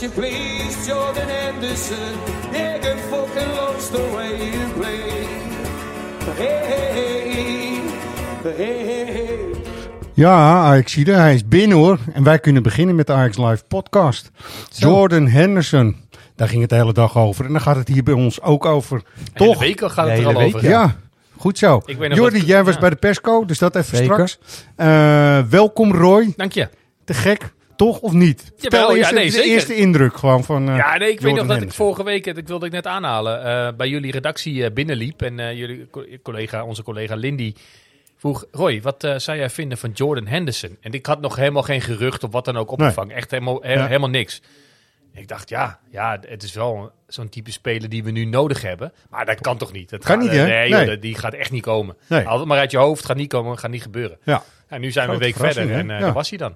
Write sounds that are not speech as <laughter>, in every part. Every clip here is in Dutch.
You, please, Jordan Anderson. Jäger fucking lost the way you play. Hey, hey, hey, hey, hey. Ja, Ajaxide, hij is binnen hoor. En wij kunnen beginnen met de Ajax Live podcast. Jordan Henderson, daar ging het de hele dag over. En dan gaat het hier bij ons ook over. Toch? Toch? De week gaat het er al hele over. week, Ja, goed zo. Jordi, wat- jij was ja. bij de persco, dus dat even Zeker. straks. Eh, welkom Roy. Dank je. Te gek, toch of niet? Vertel ja, eerst nee, de zeker. eerste indruk gewoon van eh, Ja, nee, ik weet nog dat ik vorige week, dat wilde ik net aanhalen, eh, bij jullie redactie eh, binnenliep. En jullie co- collega, onze collega Lindy vroeg, Roy, wat zou jij vinden van Jordan Henderson? En ik had nog helemaal geen gerucht of wat dan ook opgevangen. Echt helemaal, he- Ja. helemaal niks. Ik dacht, ja, ja, het is wel zo'n type speler die we nu nodig hebben. Maar dat kan toch niet? Dat Kan gaat- niet, hè? Nee, die gaat echt niet komen. Nee. Haal het maar uit je hoofd, gaat niet komen, gaat niet gebeuren. Ja, En nu zijn we een week verder en Ja. daar was hij dan.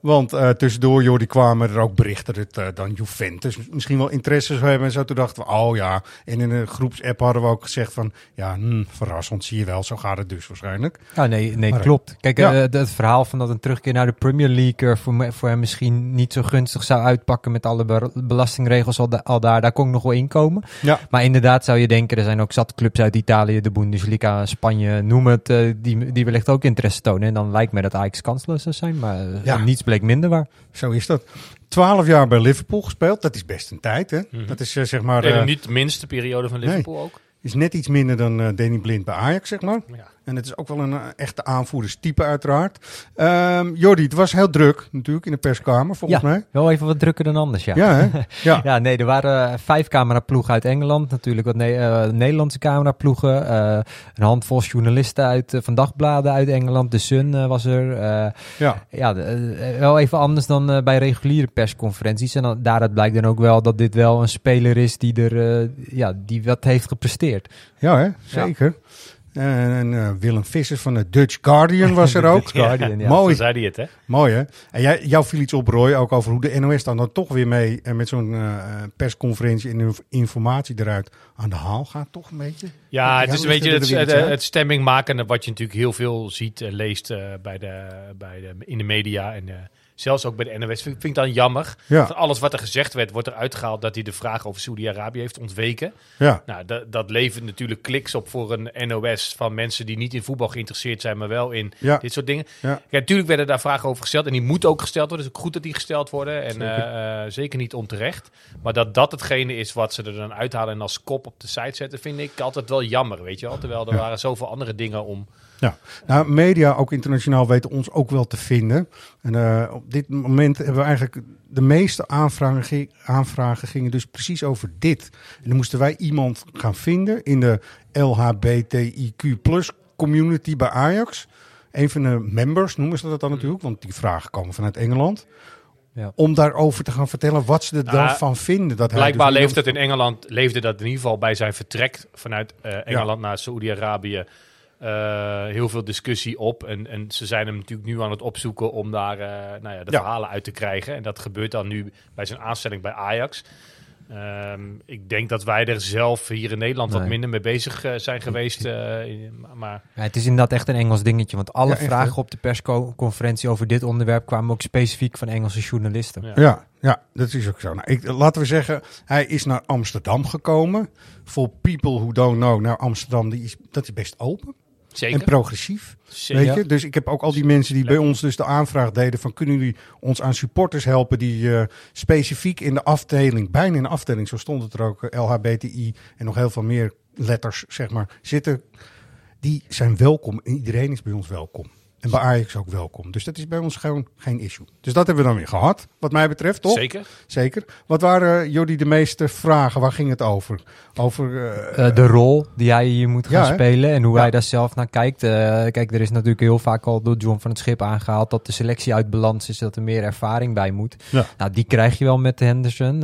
Want eh, tussendoor, Jordi, kwamen er ook berichten dat eh, dan Juventus misschien wel interesse zou hebben. En zo toen dachten we, oh ja. En in een groepsapp hadden we ook gezegd van, ja, hm, verrassend, zie je wel. Zo gaat het dus waarschijnlijk. Ja, nee, nee Maar, klopt. Kijk, ja. eh, het- verhaal van dat een terugkeer naar de Premier League voor, me- voor hem misschien niet zo gunstig zou uitpakken met alle be- belastingregels al, da- al daar, daar kon ik nog wel inkomen. Ja. Maar inderdaad zou je denken, er zijn ook zat clubs uit Italië, de Bundesliga, Spanje, noem het, eh, die, die wellicht ook interesse tonen. En dan lijkt mij dat Ajax kansloos zou zijn, maar eh, Ja. niets bleek minder waar. Zo is dat. Twaalf jaar bij Liverpool gespeeld. Dat is best een tijd, hè? Dat is eh, zeg maar... Eh, niet de minste periode van Liverpool ook. is net iets minder dan eh Danny Blind bij Ajax, zeg maar. Ja. En het is ook wel een eh, echte aanvoerderstype uiteraard. Ehm Jordi, het was heel druk natuurlijk in de perskamer, volgens ja, mij. wel even wat drukker dan anders, ja. Ja, hè? <laughs> Ja. Ja, nee, er waren eh, vijf cameraploegen uit Engeland. Natuurlijk wat ne- eh, Nederlandse cameraploegen. een handvol journalisten uit, van dagbladen uit Engeland. De Sun was er. ja. ja, wel even anders dan bij reguliere persconferenties. En dan, daaruit blijkt dan ook wel dat dit wel een speler is die, er, ja, die wat heeft gepresteerd. Ja, hè? zeker. En eh, Willem Vissers van de Dutch Guardian was er <laughs> ook. Guardian, ja. Mooi. Zo zei hij het, hè? Mooi, hè? En jij, jou viel iets op, Roy, ook over hoe de NOS dan, dan toch weer mee eh, met zo'n eh, persconferentie en inf- informatie eruit aan de haal gaat, toch een beetje? Ja, het is een beetje het, het, het stemming maken wat je natuurlijk heel veel ziet en leest eh, bij de, bij de, in de media en eh, zelfs ook bij de NOS. Vind, vind ik dan jammer. Ja. Van alles wat er gezegd werd, wordt er uitgehaald dat hij de vraag over Saudi-Arabië heeft ontweken. Ja, Nou, dat, dat levert natuurlijk kliks op voor een NOS van mensen die niet in voetbal geïnteresseerd zijn, maar wel in Ja. dit soort dingen. Ja. Ja, natuurlijk werden daar vragen over gesteld en die moeten ook gesteld worden. Is ook goed dat die gesteld worden en Zeker. eh, eh, zeker niet onterecht. Maar dat dat hetgene is wat ze er dan uithalen en als kop op de site zetten, vind ik altijd wel jammer, weet je wel. Terwijl er waren zoveel andere dingen om. Ja, nou, media, ook internationaal, weten ons ook wel te vinden. En eh, dit moment hebben we eigenlijk de meeste aanvragen, aanvragen gingen dus precies over dit. En dan moesten wij iemand gaan vinden in de LHBTIQ community bij Ajax. Een van de members noemen ze dat dan natuurlijk, want die vragen komen vanuit Engeland. Ja. Om daarover te gaan vertellen wat ze er dan Nou, van vinden. Dat hij Blijkbaar dus leeft het in Engeland, leefde dat in ieder geval bij zijn vertrek vanuit eh, Engeland naar Saoedi-Arabië. Eh, heel veel discussie op. En, en ze zijn hem natuurlijk nu aan het opzoeken om daar eh, nou ja, de Ja. verhalen uit te krijgen. En dat gebeurt dan nu bij zijn aanstelling bij Ajax. Ehm, ik denk dat wij er zelf hier in Nederland wat minder mee bezig eh, zijn geweest. eh, in- maar Ja, het is inderdaad echt een Engels dingetje. Want alle vragen op de persconferentie over dit onderwerp kwamen ook specifiek van Engelse journalisten. Ja. Ja, ja, dat is ook zo. Nou, ik, laten we zeggen, hij is naar Amsterdam gekomen. For people who don't know, nou Amsterdam, die is, dat is best open zeker. en progressief. zeker. Weet je? Dus ik heb ook al die mensen die bij ons dus de aanvraag deden van kunnen jullie ons aan supporters helpen die eh, specifiek in de afdeling, bijna in de afdeling, zo stond het er ook, eh, LHBTI en nog heel veel meer letters zeg maar, zitten. Die zijn welkom en iedereen is bij ons welkom. En bij Ajax ook welkom. Dus dat is bij ons gewoon geen issue. Dus dat hebben we dan weer gehad, wat mij betreft, toch? Zeker. Zeker. Wat waren, Jordi, de meeste vragen? Waar ging het over? Over... eh, Eh, de rol die hij hier moet gaan Ja, spelen en hoe Ja. hij daar zelf naar kijkt. Eh, kijk, er is natuurlijk heel vaak al door John van het Schip aangehaald dat de selectie uit balans is, dat er meer ervaring bij moet. Ja. Nou, die krijg je wel met Henderson.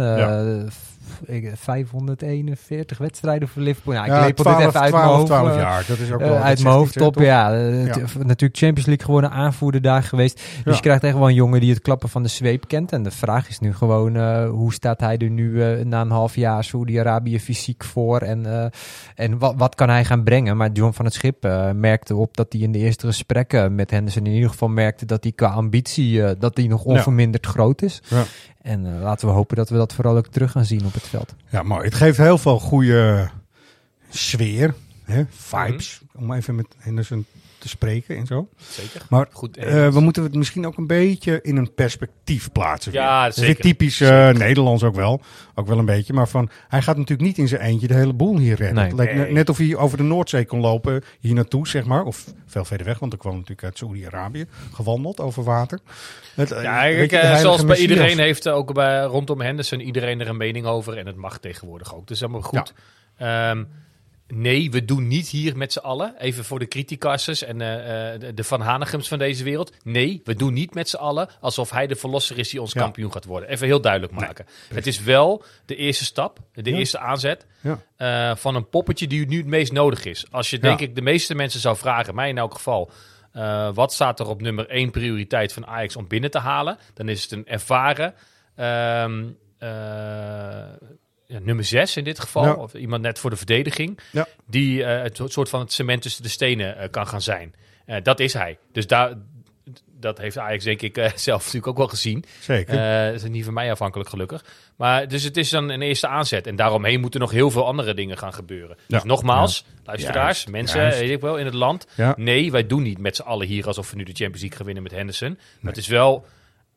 Eh, Ja. f- ik- 541 wedstrijden voor Liverpool. Nou, ik ja, dit 12, even uit 12, mijn hoofd. 12 eh, jaar. Dat is ook eh, wel, uit mijn hoofd iets, hè, op, toch? ja. eh, Ja. Natuurlijk Champions League geworden, aanvoerder daar geweest. Dus Ja. je krijgt echt wel een jongen die het klappen van de zweep kent. En de vraag is nu gewoon, hoe staat hij er nu na een half jaar Saudi-Arabië fysiek voor? En, en wat, wat kan hij gaan brengen? Maar John van het Schip merkte op dat hij in de eerste gesprekken met Henderson in ieder geval merkte dat hij qua ambitie, dat hij nog onverminderd groot is. En eh, laten we hopen dat we dat vooral ook terug gaan zien op het veld. Ja, mooi. Het geeft heel veel goede sfeer, hè? vibes, om even met Henderson te spreken en zo. Zeker. Maar Goed. eh, we moeten het misschien ook een beetje in een perspectief plaatsen. weer. Ja, weer zeker. typisch eh, Nederlands ook wel. Ook wel een beetje. Maar van, hij gaat natuurlijk niet in zijn eentje de hele boel hier redden. Nee. Het lijkt net- Nee. net of hij over de Noordzee kon lopen hier naartoe, zeg maar. Of veel verder weg, want ik kwam natuurlijk uit Saoedi-Arabië. Gewandeld over water. Het, eh, Ja, je, zoals bij iedereen heeft ook bij, rondom Henderson iedereen er een mening over. En het mag tegenwoordig ook. Dus helemaal goed. Ehm, nee, we doen niet hier met z'n allen. Even voor de criticassers en eh, eh, de, Van Hanegems van deze wereld. Nee, we doen niet met z'n allen alsof hij de verlosser is die ons Ja. kampioen gaat worden. Even heel duidelijk maken. het is wel de eerste stap, de Ja. eerste aanzet. Ja. eh, van een poppetje die nu het meest nodig is. Als je, denk ik, de meeste mensen zou vragen, mij in elk geval, wat staat er op nummer 1 prioriteit van Ajax om binnen te halen? Dan is het een ervaren ehm, eh, ja, nummer 6 in dit geval, Ja. of iemand net voor de verdediging, Ja. die eh, het soort van het cement tussen de stenen eh, kan gaan zijn. Eh, dat is hij. Dus daar, dat heeft Ajax denk ik <laughs> zelf natuurlijk ook wel gezien. Zeker. Dat is niet van mij afhankelijk, gelukkig. Maar dus het is dan een eerste aanzet. En daaromheen moeten nog heel veel andere dingen gaan gebeuren. Dus nogmaals, luisteraars, Juist, mensen, juist. weet ik wel, in het land. Ja. Nee, wij doen niet met z'n allen hier alsof we nu de Champions League gaan winnen met Henderson. Maar het is wel,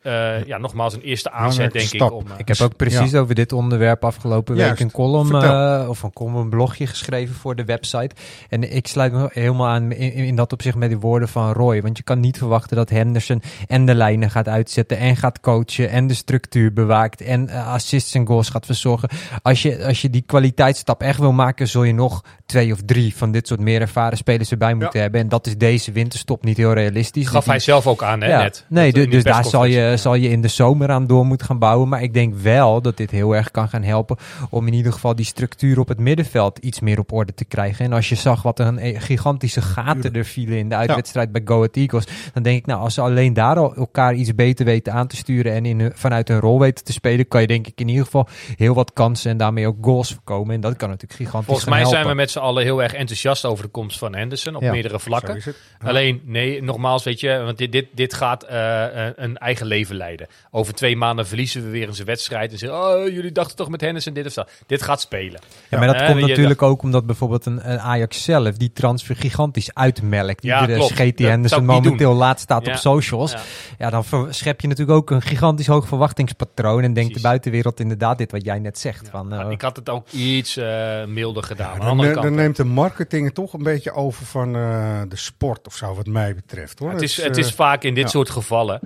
eh, ja, nogmaals, een eerste aanzet, denk stap. ik. Om, eh, Ik heb ook precies over dit onderwerp afgelopen week een column eh, of een, column, een blogje geschreven voor de website. En ik sluit me helemaal aan in, in dat opzicht met die woorden van Roy. Want je kan niet verwachten dat Henderson en de lijnen gaat uitzetten en gaat coachen en de structuur bewaakt en assists en goals gaat verzorgen. Als je, als je die kwaliteitsstap echt wil maken, zul je nog twee of drie van dit soort meer ervaren spelers erbij moeten hebben. En dat is deze winterstop niet heel realistisch. gaf die- hij zelf ook aan, hè, ja. net. Nee, dus daar zal persconferentie. Je, zal je in de zomer aan door moeten gaan bouwen. Maar ik denk wel dat dit heel erg kan gaan helpen om in ieder geval die structuur op het middenveld iets meer op orde te krijgen. En als je zag wat een eh, gigantische gaten er vielen in de uitwedstrijd bij Go Ahead Eagles, dan denk ik nou, als ze alleen daar al elkaar iets beter weten aan te sturen en in hun- vanuit hun rol weten te spelen, kan je denk ik in ieder geval heel wat kansen en daarmee ook goals voorkomen. En dat kan natuurlijk gigantisch Volgens gaan mij zijn we met z'n allen heel erg enthousiast over de komst van Henderson op Ja. meerdere vlakken. Ja. Alleen, nee, nogmaals, weet je, want dit, dit, dit gaat eh, eh, een eigen leven leiden. Over twee maanden verliezen we weer eens een wedstrijd en zeggen, oh, jullie dachten toch met Henderson dit of dat. Dit gaat spelen. Ja, maar dat Eh, komt natuurlijk ook omdat bijvoorbeeld een, een Ajax zelf die transfer gigantisch uitmelkt. Ja, Iedere klopt. scheet die Henderson momenteel laat staat Ja. op socials. Ja. Ja, dan ver- schep je natuurlijk ook een gigantisch hoog verwachtingspatroon. En denkt de buitenwereld inderdaad dit wat jij net zegt. Van, eh, Maar ik had het ook iets eh, milder gedaan. Aan de Dan, dan neemt de marketing het toch een beetje over van eh, de sport of zo, wat mij betreft. Hoor. het, is, Dat het is vaak in dit ja. soort gevallen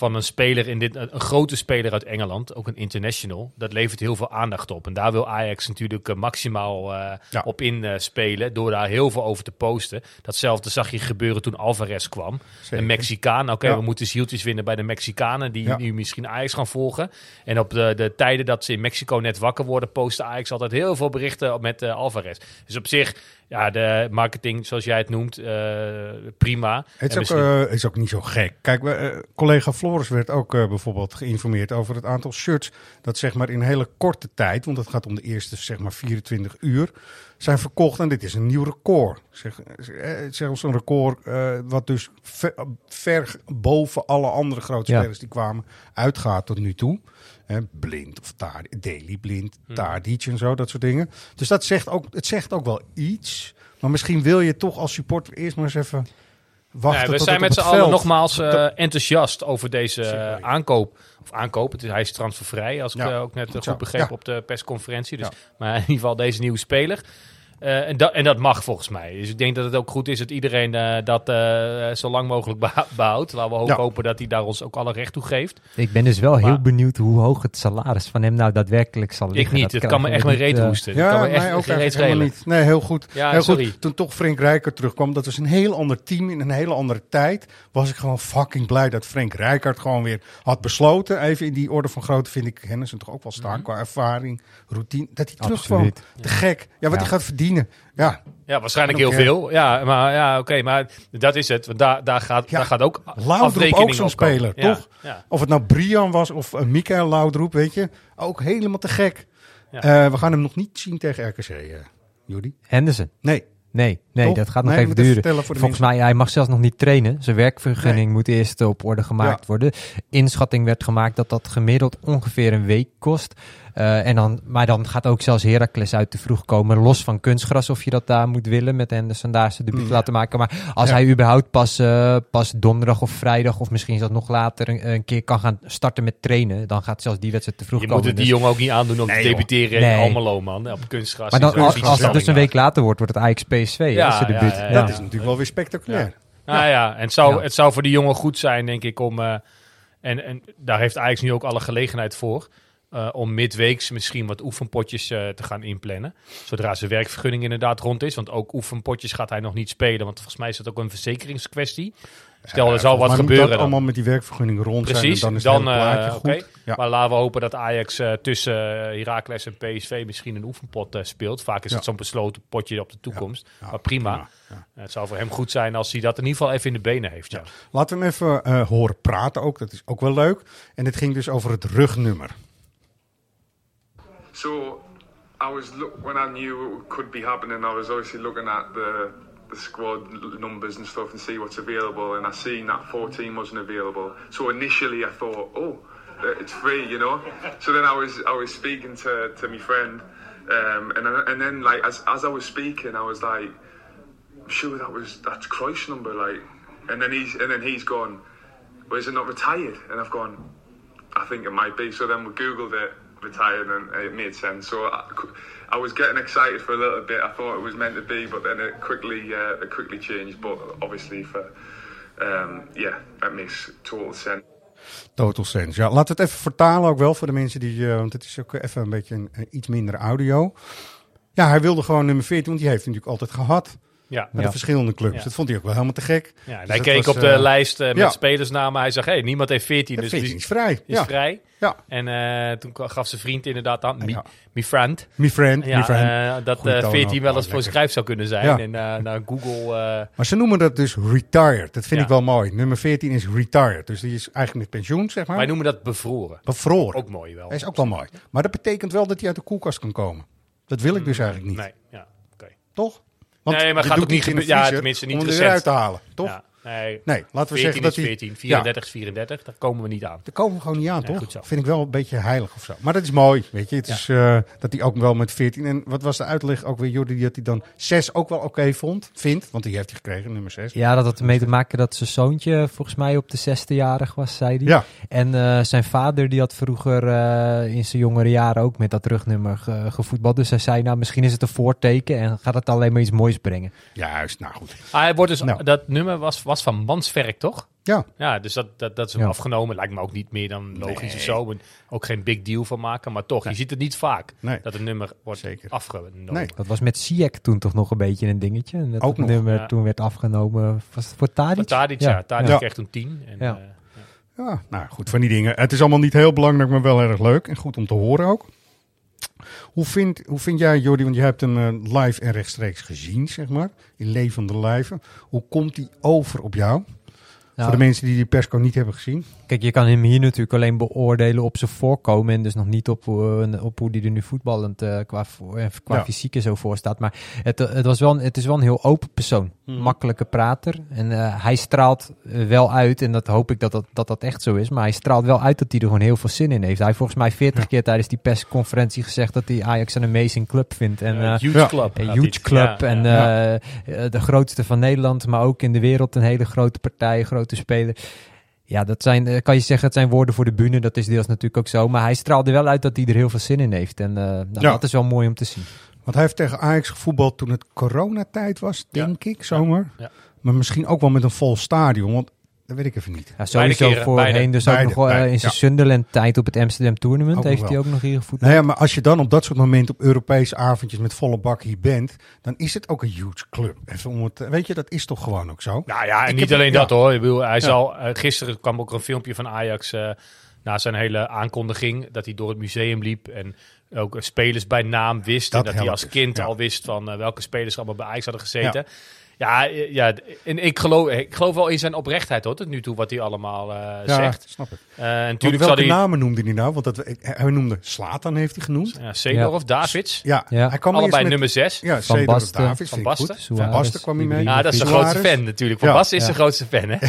van een speler in dit, een grote speler uit Engeland, ook een international, dat levert heel veel aandacht op. En daar wil Ajax natuurlijk eh, maximaal eh, Ja. op inspelen door daar heel veel over te posten. Datzelfde zag je gebeuren toen Alvarez kwam. Zeker. Een Mexicaan. Oké, Ja. we moeten zieltjes winnen bij de Mexicanen die Ja. nu misschien Ajax gaan volgen. En op de, de tijden dat ze in Mexico net wakker worden, posten Ajax altijd heel veel berichten met eh, Alvarez. Dus op zich, ja, de marketing, zoals jij het noemt, eh, prima. Het is ook, misschien- eh, is ook niet zo gek. Kijk, we, eh, collega Floris werd ook eh, bijvoorbeeld geïnformeerd over het aantal shirts. Dat zeg maar in hele korte tijd, want het gaat om de eerste zeg maar 24 uur, zijn verkocht. En dit is een nieuw record. Zeg, zelfs een record eh, wat dus ver, ver boven alle andere grote Ja. spelers die kwamen uitgaat tot nu toe. Hè, blind of Tadi, Daily Blind, Hmm. Tadic en zo, dat soort dingen. Dus dat zegt ook, het zegt ook wel iets. Maar misschien wil je toch als supporter eerst maar eens even wachten. We zijn met z'n allen nogmaals eh, enthousiast over deze eh, aankoop. Of aankoop, het is, hij is transfervrij, als ik Ja, eh, ook net goed begreep Ja. op de persconferentie. Dus. Maar in ieder geval deze nieuwe speler. Eh, en, dat, en dat mag volgens mij. Dus ik denk dat het ook goed is dat iedereen eh, dat eh, zo lang mogelijk behoudt. Laten we ook Ja. hopen dat hij daar ons ook alle recht toe geeft. Ik ben dus wel heel benieuwd hoe hoog het salaris van hem nou daadwerkelijk zal liggen. Ik niet. Dat Het kan me echt mijn reet hoesten. Ja, kan me mij echt ook helemaal niet. Nee, heel goed. Ja, heel sorry. goed. Toen toch Frank Rijkaard terugkwam, dat was een heel ander team in een hele andere tijd. Was ik gewoon fucking blij dat Frank Rijkaard gewoon weer had besloten. Even in die orde van grootte vind ik Henderson toch ook wel staan Mhm. qua ervaring, routine. Dat hij terugkwam. Absoluut. Te gek. Ja, wat Ja. hij gaat verdienen. Ja, Ja, waarschijnlijk heel care. veel. Ja, maar ja, oké, maar dat is het. Want daar, daar, gaat, Ja, daar gaat ook Laudrup ook zo'n speler, Ja, toch? Ja. Of het nou Brian was of uh, Mikael Laudroep, weet je. Ook helemaal te gek. Ja. Eh, we gaan hem nog niet zien tegen RKC, eh Jordi. Henderson. Nee. Nee, nee dat gaat nog Nee, even duren. vertellen voor de Volgens mij, hij mag zelfs nog niet trainen. Zijn werkvergunning moet eerst op orde gemaakt Ja. worden. Inschatting werd gemaakt dat dat gemiddeld ongeveer een week kost. Eh, en dan, maar dan gaat ook zelfs Heracles uit te vroeg komen. Los van kunstgras of je dat daar moet willen met Henderson daar zijn debuut Mm. laten maken. Maar als Ja. hij überhaupt pas, eh, pas donderdag of vrijdag of misschien is dat nog later een, een keer kan gaan starten met trainen. Dan gaat zelfs die wedstrijd te vroeg Je komen. moet het die Dus- jongen ook niet aandoen om Nee, te debuteren Nee. in Almelo, man. Op kunstgras. maar dan, als, het dus een week later wordt, wordt het Ajax PSV. Ja, debuut. ja, Ja, Dat is natuurlijk wel weer spectaculair. Nou ja, en het zou, Ja. het zou voor die jongen goed zijn, denk ik, om... eh, en, en daar heeft Ajax nu ook alle gelegenheid voor... eh, om midweeks misschien wat oefenpotjes eh, te gaan inplannen. Zodra zijn werkvergunning inderdaad rond is. Want ook oefenpotjes gaat hij nog niet spelen. Want volgens mij is dat ook een verzekeringskwestie. Stel, er zal wat gebeuren dat dan. allemaal met die werkvergunning rond Precies, zijn. Dan is dan, het eh, goed. Ja. Maar laten we hopen dat Ajax tussen uh, Heracles en PSV misschien een oefenpot speelt. Vaak is Ja. het zo'n besloten potje op de toekomst. Maar prima. Het zou voor hem goed zijn als hij dat in ieder geval even in de benen heeft. Ja. Laten we hem even horen praten ook. Dat is ook wel leuk. En het ging dus over het rugnummer. So I was look when I knew it could be happening. I was obviously looking at the the squad numbers and stuff and see what's available. And I seen that 14 wasn't available. So initially I thought, oh, it's free, you know. so then I was I was speaking to to my friend, um, and and then like as as I was speaking, I was like, I'm sure that was that's Christ's number, like. And then he's and then he's gone, well, is it not retired? And I've gone, I think it might be. So then we googled it, retired, and it made sense. So I, was getting excited for a little bit. I thought it was meant to be, but then it quickly uh, it quickly changed. But obviously, for um, yeah, that makes total sense. Total sense. Ja, we het even vertalen ook wel voor de mensen die... eh, want het is ook even een beetje een, een iets minder audio. Ja, hij wilde gewoon nummer 14, want die heeft hij natuurlijk altijd gehad. Ja. Met Ja. de verschillende clubs. Ja. dat vond hij ook wel helemaal te gek. Ja, Dus hij keek was, op de eh, lijst eh, met ja. spelersnamen. Hij zag, hé, niemand heeft 14, Ja, dus 14 die is vrij. is ja. vrij. Ja. En eh, toen gaf zijn vriend inderdaad aan, mi friend, Me friend, ja, me friend. eh, dat Goeie eh, toon 14 ook. wel eens voor schrijf zou kunnen zijn. Ja. En eh, naar Google... eh, Maar ze noemen dat dus retired. Dat vind Ja. ik wel mooi. Nummer 14 is retired. Dus die is eigenlijk met pensioen, zeg maar. wij noemen dat bevroren. Bevroren. Ook mooi wel. Dat is ook wel mooi. Maar dat betekent wel dat hij uit de koelkast kan komen. Dat wil ik dus eigenlijk niet. Nee, ja, oké. Toch? Nee, maar gaat doet ook niet in de ja, tenminste niet om recent. eruit te halen. Toch? Ja, nee, Nee, laten we 14 zeggen dat is hij... 14, 34 is 34, daar komen we niet aan. Daar komen we gewoon niet aan, Nee, toch? zo. Vind ik wel een beetje heilig of zo. Maar dat is mooi, weet je. Het Ja. is eh, dat hij ook wel met 14... En wat was de uitleg ook weer, Jordi, dat hij dan 6 ook wel oké vond, vindt? Want die heeft hij gekregen, nummer 6. Ja, dat had ermee te maken dat zijn zoontje volgens mij op de zesde jarig was, zei hij. Ja. En eh, zijn vader die had vroeger eh, in zijn jongere jaren ook met dat rugnummer ge- gevoetbald. Dus hij zei, nou misschien is het een voorteken en gaat het alleen maar iets moois brengen. Juist, nou goed. Ah, hij wordt dus, Nou. Dat nummer was, was van Mansverk, toch? Ja, Ja, dus dat, dat, dat is hem Ja. afgenomen. Lijkt me ook niet meer dan logisch Nee. of zo. En ook geen big deal van maken. Maar toch, je ziet het niet vaak Nee. dat een nummer wordt Zeker. afgenomen. Nee. Dat was met Ziyech toen toch nog een beetje een dingetje. En dat Ook nog, nummer ja. toen werd afgenomen. Was het voor Tadic? Voor Tadic, ja. Tadic Ja. kreeg toen 10. En, Ja. eh, Ja, nou goed, van die dingen. Het is allemaal niet heel belangrijk, maar wel erg leuk. En goed om te horen ook. Hoe vind, hoe vind jij, Jordi, want je hebt hem eh, live en rechtstreeks gezien, zeg maar. In levende lijven. Hoe komt die over op jou? Nou, Voor de mensen die die persco niet hebben gezien. Kijk, je kan hem hier natuurlijk alleen beoordelen op zijn voorkomen. En dus nog niet op, hoe- op hoe hij er nu voetballend eh, qua, eh, qua Ja. fysiek en zo voor staat. Maar het, het, was wel, het is wel een heel open persoon. Mhm. Makkelijke prater. En eh, hij straalt eh, wel uit, en dat hoop ik dat dat, dat dat echt zo is. Maar hij straalt wel uit dat hij er gewoon heel veel zin in heeft. Hij heeft volgens mij 40 keer tijdens die persconferentie gezegd dat hij Ajax een amazing club vindt. En, eh, eh, huge club. een huge club en eh, eh, de grootste van Nederland, maar ook in de wereld een hele grote partij, grote speler. Ja, dat zijn, eh, kan je zeggen, het zijn woorden voor de bühne. Dat is deels natuurlijk ook zo. Maar hij straalde wel uit dat hij er heel veel zin in heeft. En eh, nou, Ja. dat is wel mooi om te zien. Want hij heeft tegen Ajax gevoetbald toen het coronatijd was, denk ik, zomaar. Ja. Maar misschien ook wel met een vol stadion, want dat weet ik even niet. Ja, sowieso keren, voorheen beide. dus ook Beide, nog wel, beide, in zijn ja. Sunderland-tijd op het Amsterdam Tournament Ook heeft hij ook nog hier gevoetbald. Nou ja, maar als je dan op dat soort momenten op Europese avondjes met volle bak hier bent, dan is het ook een huge club. Even om het, weet je, dat is toch gewoon ook zo? Nou ja, en Ik niet heb- alleen ja. dat hoor. Ik bedoel, hij zal, eh, gisteren kwam ook een filmpje van Ajax eh, na zijn hele aankondiging. Dat hij door het museum liep en ook spelers bij naam wist. Dat en dat hij als dus, kind ja. al wist van eh, welke spelers er allemaal bij Ajax hadden gezeten. Ja, eh, ja, en ik geloof, ik geloof wel in zijn oprechtheid hoor, tot nu toe wat hij allemaal eh, Ja, zegt. snap ik. Eh, en natuurlijk zal welke hij... namen noemde hij nou? Want dat, hij noemde Slatan heeft hij genoemd. Ja, Seedorf, Davids, Ja, Ja. hij kwam allebei met, nummer 6. Ja, Van Seedorf, Basten. Davids, Van Basten. goed. Van Basten kwam hij mee. Ja, dat is de Suarez. grootste fan natuurlijk. Van Ja. Basten is Ja. de grootste fan, hè? <laughs>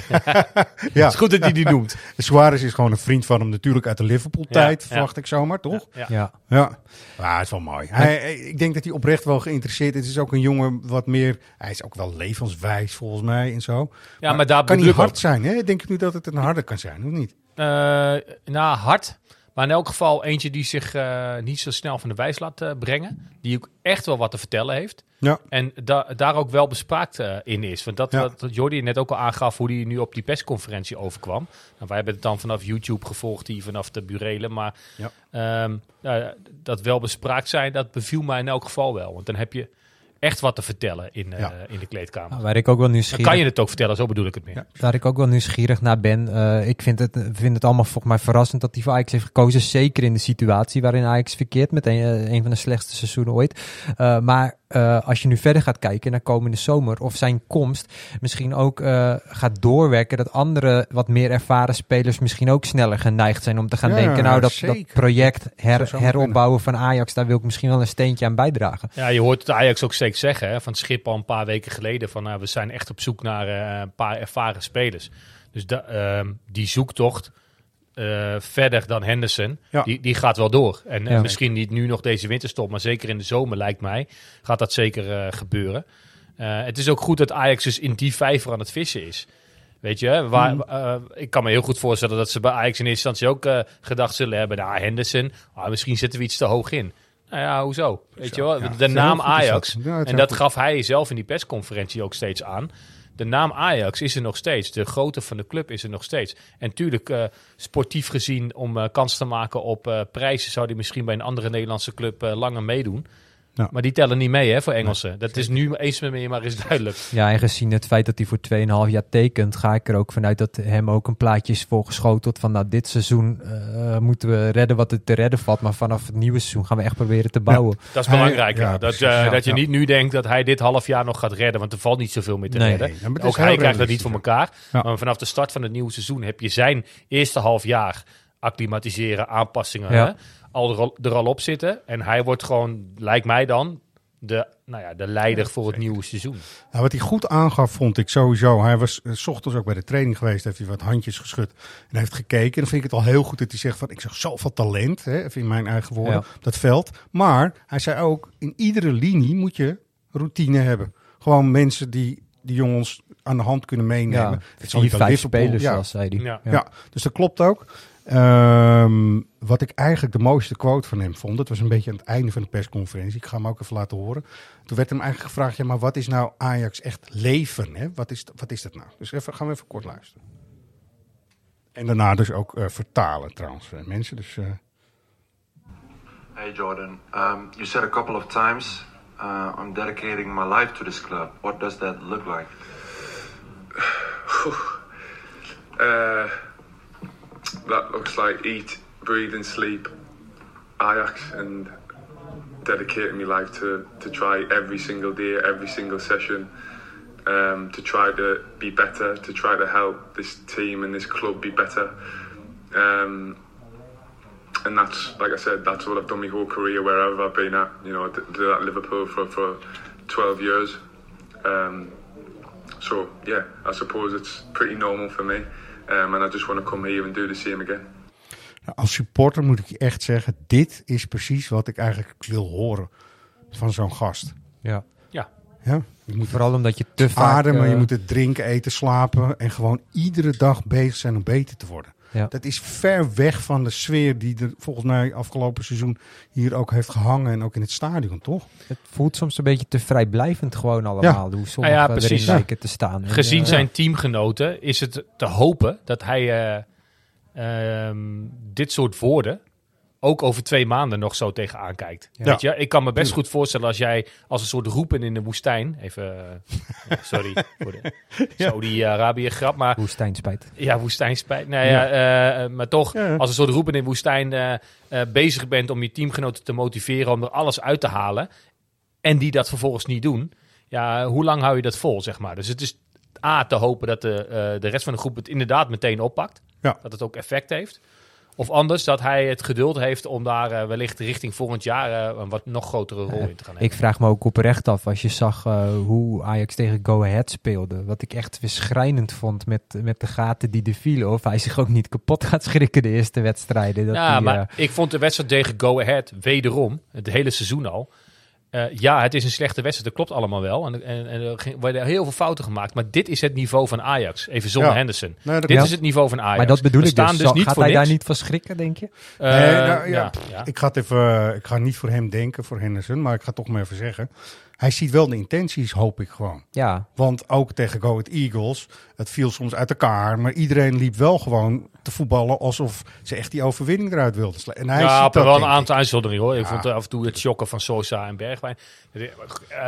Ja, Het is goed dat hij die noemt. <laughs> Suarez is gewoon een vriend van hem natuurlijk uit de Liverpool-tijd, Ja, ja. verwacht ik zomaar, toch? Ja. Ja. Ja, ja het is wel mooi. Hij, hij- ik denk dat hij oprecht wel geïnteresseerd is. Het is ook een jongen wat meer... Hij is ook wel levenswijs volgens mij en zo. Ja, maar daar kan niet hard zijn, hè? Denk ik nu dat het een harde kan zijn, of niet? Eh, nou, hard. Maar in elk geval eentje die zich eh, niet zo snel van de wijs laat eh, brengen. Die ook echt wel wat te vertellen heeft. Ja. En da daar ook wel bespraakt in is. Want dat Ja. wat Jordi net ook al aangaf, hoe hij nu op die persconferentie overkwam. Nou, wij hebben het dan vanaf YouTube gevolgd, die vanaf de burelen. Maar Ja. ehm, ja, dat wel bespraakt zijn, dat beviel mij in elk geval wel. Want dan heb je echt wat te vertellen in, eh, Ja. in de kleedkamer. Nou, waar ik ook wel Dan nieuwsgierig kan je het ook vertellen, zo bedoel ik het meer. Ja. Waar ik ook wel nieuwsgierig naar ben. eh, ik vind het, vind het allemaal volgens mij verrassend dat hij voor Ajax heeft gekozen. Zeker in de situatie waarin Ajax verkeert. Met een, eh, een van de slechtste seizoenen ooit. Eh, maar eh, als je nu verder gaat kijken naar komende zomer. Of zijn komst misschien ook eh, gaat doorwerken. Dat andere wat meer ervaren spelers misschien ook sneller geneigd zijn om te gaan Ja, denken. Nou dat, project her, heropbouwen van Ajax. Daar wil ik misschien wel een steentje aan bijdragen. Ja, je hoort het Ajax ook steeds zeggen, hè, van schip al een paar weken geleden, van nou, we zijn echt op zoek naar eh, een paar ervaren spelers. Dus da- ehm, die zoektocht eh, verder dan Henderson, Ja. die, die gaat wel door. En eh, misschien niet nu nog deze winterstop, maar zeker in de zomer lijkt mij, gaat dat zeker eh, gebeuren. Het is ook goed dat Ajax dus in die vijver aan het vissen is. Weet je, waar, Mm. eh, ik kan me heel goed voorstellen dat ze bij Ajax in eerste instantie ook gedacht zullen hebben, nou Henderson, ah, misschien zitten we iets te hoog in. Nou ja, hoezo? Weet je wel, de naam. Ajax, en dat gaf hij zelf in die persconferentie ook steeds aan. De naam Ajax is er nog steeds. De grootte van de club is er nog steeds. En tuurlijk, eh, sportief gezien, om eh, kans te maken op eh, prijzen, zou hij misschien bij een andere Nederlandse club langer meedoen. Ja. Maar die tellen niet mee hè, voor Engelsen. dat is nu eens met meer, maar is duidelijk. Ja, en gezien het feit dat hij voor 2,5 jaar tekent, ga ik er ook vanuit dat hem ook een plaatje is voorgeschoteld van nou, dit seizoen eh, moeten we redden wat het te redden valt, maar vanaf het nieuwe seizoen gaan we echt proberen te bouwen. Dat is belangrijk. ja. Dat, eh, ja, dat je ja. niet nu denkt dat hij dit half jaar nog gaat redden. Want er valt niet zoveel meer te Nee. redden. Nee, Ook hij krijgt dat niet voor elkaar. Ja. Maar vanaf de start van het nieuwe seizoen heb je zijn eerste half jaar acclimatiseren, aanpassingen. Ja. Hè, al er, al- op zitten. En hij wordt gewoon, lijkt mij dan, de, nou ja, de leider voor het nieuwe seizoen. Nou, wat hij goed aangaf, vond ik sowieso. Hij was eh, 's ochtends ook bij de training geweest, heeft hij wat handjes geschud en heeft gekeken. En dan vind ik het al heel goed dat hij zegt van, ik zag zoveel talent, hè, even in mijn eigen woorden, Ja. dat veld. Maar hij zei ook, in iedere linie moet je routine hebben. Gewoon mensen die die jongens aan de hand kunnen meenemen. Ja, Het bij vijf Liverpool, spelers, ja. zoals zei hij. Ja. Ja. dus dat klopt ook. Ehm, wat ik eigenlijk de mooiste quote van hem vond, dat was een beetje aan het einde van de persconferentie. Ik ga hem ook even laten horen. Toen werd hem eigenlijk gevraagd, ja, maar wat is nou Ajax echt leven? Hè? Wat, is, wat is dat nou? Dus even, gaan we even kort luisteren. En daarna dus ook eh, vertalen trouwens, eh, mensen. Dus, eh, Hey Jordan, um, you said a couple of times, uh, I'm dedicating my life to this club. What does that look like? <sighs> Uh, that looks like eat, breathe, and sleep Ajax and dedicating my life to, to try every single day, every single session, um, to try to be better, to try to help this team and this club be better. Um, and that's, like I said, that's what I've done my whole career wherever I've been at. You know, I did did at Liverpool for, for 12 years. Um, so, yeah, I suppose it's pretty normal for me. Um, and I just want to come here and do the same again. nou, als supporter moet ik je echt zeggen, dit is precies wat ik eigenlijk wil horen van zo'n gast. Ja. Ja. Ja? Je moet Vooral omdat je te vaak... ademen, eh, je moet het drinken, eten, slapen en gewoon iedere dag bezig zijn om beter te worden. Ja. Dat is ver weg van de sfeer die er volgens mij afgelopen seizoen hier ook heeft gehangen. En ook in het stadion, toch? Het voelt soms een beetje te vrijblijvend gewoon allemaal. Hoe sommigen ja, precies. erin Ja. lijken te staan. En, Gezien zijn teamgenoten is het te hopen dat hij eh, ehm, dit soort woorden ook over twee maanden nog zo tegenaan kijkt. Ja. Weet je, ik kan me best goed voorstellen als jij als een soort roepen in de woestijn, even, eh, <laughs> sorry voor de Saudi-Arabië grap, maar Woestijnspijt. ja, woestijnspijt. Nou ja, eh, eh, maar toch, als een soort roepen in de woestijn eh, eh, bezig bent om je teamgenoten te motiveren om er alles uit te halen. En die dat vervolgens niet doen. Ja, hoe lang hou je dat vol, zeg maar? Dus het is A, te hopen dat de, eh, de rest van de groep het inderdaad meteen oppakt. Ja. Dat het ook effect heeft. Of anders, dat hij het geduld heeft om daar eh, wellicht richting volgend jaar eh, een wat nog grotere rol in te gaan Ik hebben. vraag me ook oprecht af als je zag eh, hoe Ajax tegen Go Ahead speelde. Wat ik echt weer schrijnend vond met, met de gaten die er vielen. Of hij zich ook niet kapot gaat schrikken de eerste wedstrijden. Dat ja, hij, maar eh, ik vond de wedstrijd tegen Go Ahead wederom, het hele seizoen al. Eh, ja, het is een slechte wedstrijd, dat klopt allemaal wel. En, en, en er ging- werden heel veel fouten gemaakt. Maar dit is het niveau van Ajax. Even zonder Ja. Henderson. Nee, dit is het niveau van Ajax. maar dat bedoel We ik dus. Zal- niet gaat voor hij daar niet van schrikken, denk je? Eh, Nee, nou, ja, ja, ja. Ik ga het even, ik ga niet voor hem denken, voor Henderson, maar ik ga het toch maar even zeggen. Hij ziet wel de intenties, hoop ik gewoon. Ja, Want ook tegen Go Ahead Eagles, het viel soms uit elkaar, maar iedereen liep wel gewoon te voetballen alsof ze echt die overwinning eruit wilden slaan. En hij ja, ziet op dat, wel een ik. aantal uitzonderingen hoor. Ik Ja. vond eh, af en toe het shocken van Sosa en Bergwijn. Eh,